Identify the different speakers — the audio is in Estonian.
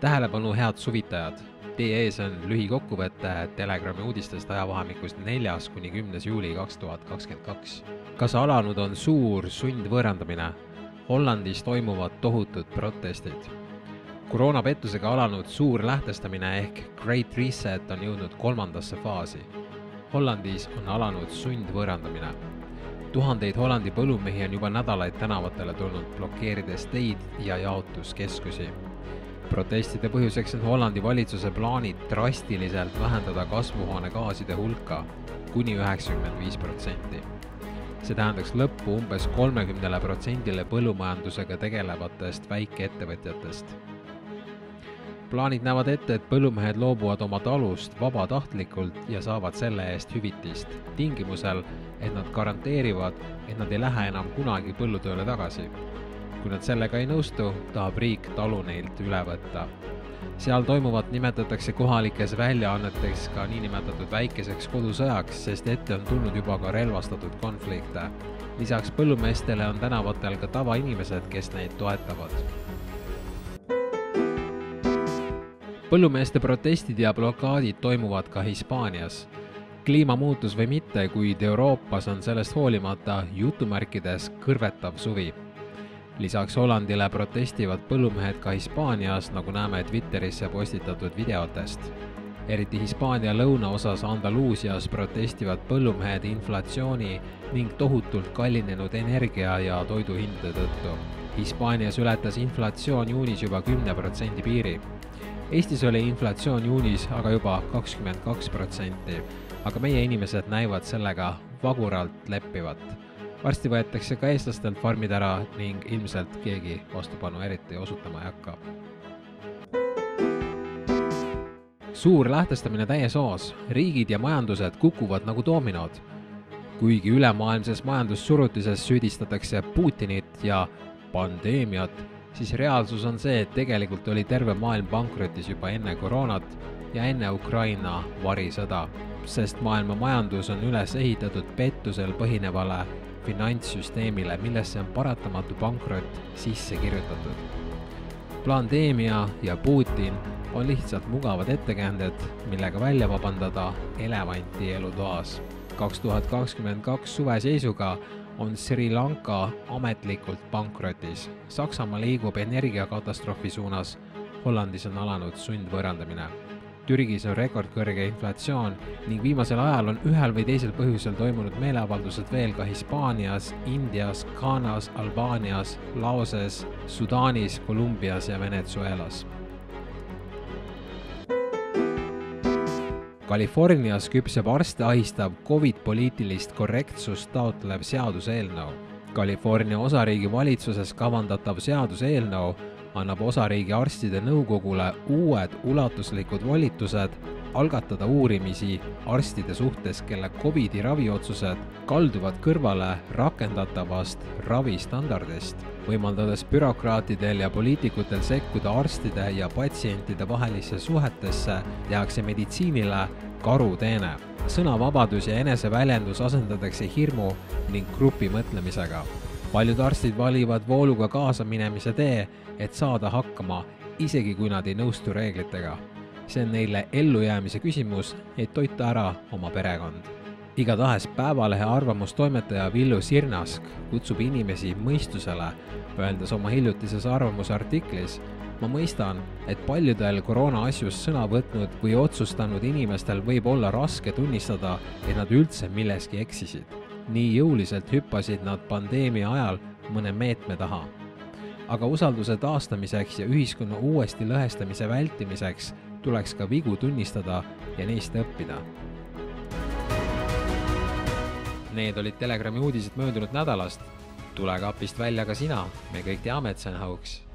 Speaker 1: tähelepanu, head suvitajad! Teie ees on lühikokkuvõte Telegrami uudistest ajavahemikust neljas kuni kümnes juuli kaks tuhat kakskümmend kaks. kas alanud on suur sundvõõrandamine? Hollandis toimuvad tohutud protestid. koroonapettusega alanud suur lähtestamine ehk Great Reset on jõudnud kolmandasse faasi. Hollandis on alanud sundvõõrandamine tuhandeid Hollandi põllumehi on juba nädalaid tänavatele tulnud, blokeerides teid ja jaotuskeskusi protestide põhjuseks on Hollandi valitsuse plaanid drastiliselt vähendada kasvuhoonegaaside hulka kuni üheksakümmend viis protsenti. see tähendaks lõppu umbes kolmekümnele protsendile põllumajandusega tegelevatest väikeettevõtjatest. plaanid näevad ette, et põllumehed loobuvad oma talust vabatahtlikult ja saavad selle eest hüvitist, tingimusel, et nad garanteerivad, et nad ei lähe enam kunagi põllutööle tagasi kui nad sellega ei nõustu, tahab riik talu neilt üle võtta. seal toimuvat nimetatakse kohalikes väljaannetes ka niinimetatud väikeseks kodusõjaks, sest ette on tulnud juba ka relvastatud konflikte. lisaks põllumeestele on tänavatel ka tavainimesed, kes neid toetavad põllumeeste protestid ja blokaadid toimuvad ka Hispaanias. kliimamuutus või mitte, kuid Euroopas on sellest hoolimata jutumärkides kõrvetav suvi lisaks Hollandile protestivad põllumehed ka Hispaanias, nagu näeme Twitterisse postitatud videotest. eriti Hispaania lõunaosas Andaluusias protestivad põllumehed inflatsiooni ning tohutult kallinenud energia ja toiduhindade tõttu. Hispaanias ületas inflatsioon juunis juba kümne protsendi piiri. Eestis oli inflatsioon juunis aga juba kakskümmend kaks protsenti, aga meie inimesed näivad sellega vaguralt leppivat varsti võetakse ka eestlastelt farmid ära ning ilmselt keegi vastupanu eriti osutama ei hakka. suur lähtestamine täies hoos, riigid ja majandused kukuvad nagu doominod. kuigi ülemaailmses majandussurutises süüdistatakse Putinit ja pandeemiat, siis reaalsus on see, et tegelikult oli terve maailm pankrotis juba enne koroonat ja enne Ukraina varisõda, sest maailma majandus on üles ehitatud pettusel põhinevale finantssüsteemile, millesse on paratamatu pankrot sisse kirjutatud. Plandemia ja Putin on lihtsalt mugavad ettekäänded, millega välja vabandada elevanti elutoas. kaks tuhat kakskümmend kaks suve seisuga on Sri Lanka ametlikult pankrotis. Saksamaa liigub energiakatastroofi suunas. Hollandis on alanud sundvõõrandamine Türgis on rekordkõrge inflatsioon ning viimasel ajal on ühel või teisel põhjusel toimunud meeleavaldused veel ka Hispaanias, Indias, Ghanas, Albaanias, Laoses, Sudaanis, Kolumbias ja Venezuelas. Californias küpseb arste ahistav Covid poliitilist korrektsust taotlev seaduseelnõu. California osariigi valitsuses kavandatav seaduseelnõu annab osariigi arstide nõukogule uued ulatuslikud volitused algatada uurimisi arstide suhtes, kelle Covidi raviotsused kalduvad kõrvale rakendatavast ravistandardist, võimaldades bürokraatidel ja poliitikutel sekkuda arstide ja patsientide vahelisse suhetesse, tehakse meditsiinile karuteene. sõnavabadus ja eneseväljendus asendatakse hirmu ning grupimõtlemisega paljud arstid valivad vooluga kaasaminemise tee, et saada hakkama, isegi kui nad ei nõustu reeglitega. see on neile ellujäämise küsimus, et toita ära oma perekond. igatahes Päevalehe arvamustoimetaja Villu Sirnask kutsub inimesi mõistusele, öeldes oma hiljutises arvamusartiklis, ma mõistan, et paljudel koroona asjus sõna võtnud või otsustanud inimestel võib olla raske tunnistada, et nad üldse milleski eksisid nii jõuliselt hüppasid nad pandeemia ajal mõne meetme taha. aga usalduse taastamiseks ja ühiskonna uuesti lõhestamise vältimiseks tuleks ka vigu tunnistada ja neist õppida. Need olid Telegrami uudised möödunud nädalast. tule kapist välja ka sina, me kõik teame, et see on hauks